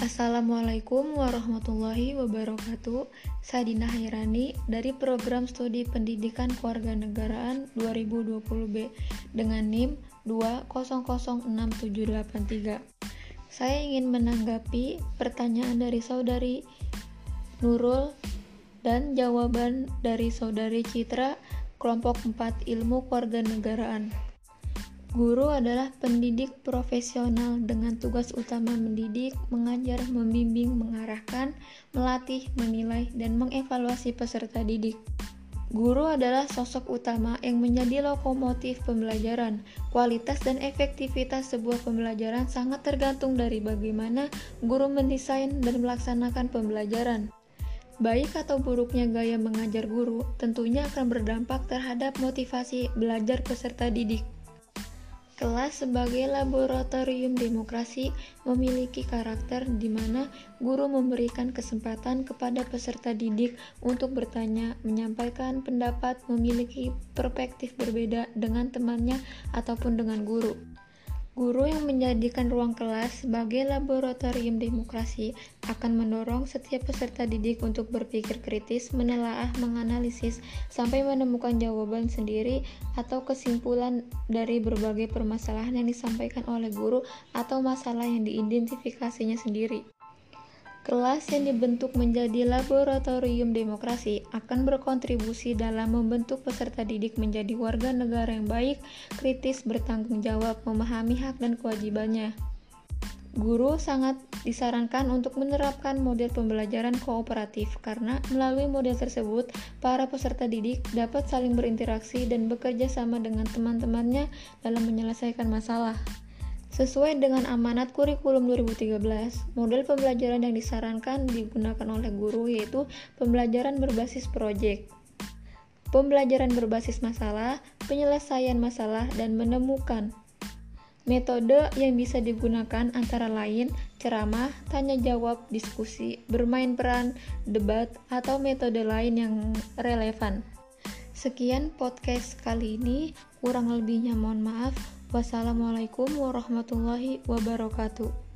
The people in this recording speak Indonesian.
Assalamualaikum warahmatullahi wabarakatuh. Saya Dina Hairani dari Program Studi Pendidikan Kewarganegaraan 2020B dengan NIM 2006783. Saya ingin menanggapi pertanyaan dari saudari Nurul dan jawaban dari saudari Citra kelompok 4 Ilmu Kewarganegaraan. Guru adalah pendidik profesional dengan tugas utama mendidik, mengajar, membimbing, mengarahkan, melatih, menilai, dan mengevaluasi peserta didik. Guru adalah sosok utama yang menjadi lokomotif pembelajaran. Kualitas dan efektivitas sebuah pembelajaran sangat tergantung dari bagaimana guru mendesain dan melaksanakan pembelajaran. Baik atau buruknya gaya mengajar guru tentunya akan berdampak terhadap motivasi belajar peserta didik. Kelas sebagai laboratorium demokrasi memiliki karakter di mana guru memberikan kesempatan kepada peserta didik untuk bertanya, menyampaikan pendapat, memiliki perspektif berbeda dengan temannya ataupun dengan guru. Guru yang menjadikan ruang kelas sebagai laboratorium demokrasi akan mendorong setiap peserta didik untuk berpikir kritis, menelaah, menganalisis, sampai menemukan jawaban sendiri atau kesimpulan dari berbagai permasalahan yang disampaikan oleh guru atau masalah yang diidentifikasinya sendiri. Kelas yang dibentuk menjadi laboratorium demokrasi akan berkontribusi dalam membentuk peserta didik menjadi warga negara yang baik, kritis, bertanggung jawab, memahami hak dan kewajibannya. Guru sangat disarankan untuk menerapkan model pembelajaran kooperatif karena melalui model tersebut para peserta didik dapat saling berinteraksi dan bekerja sama dengan teman-temannya dalam menyelesaikan masalah. Sesuai dengan amanat kurikulum 2013, model pembelajaran yang disarankan digunakan oleh guru yaitu pembelajaran berbasis proyek, pembelajaran berbasis masalah, penyelesaian masalah, dan menemukan. Metode yang bisa digunakan antara lain ceramah, tanya jawab, diskusi, bermain peran, debat, atau metode lain yang relevan. Sekian podcast kali ini, kurang lebihnya mohon maaf. Wassalamualaikum warahmatullahi wabarakatuh.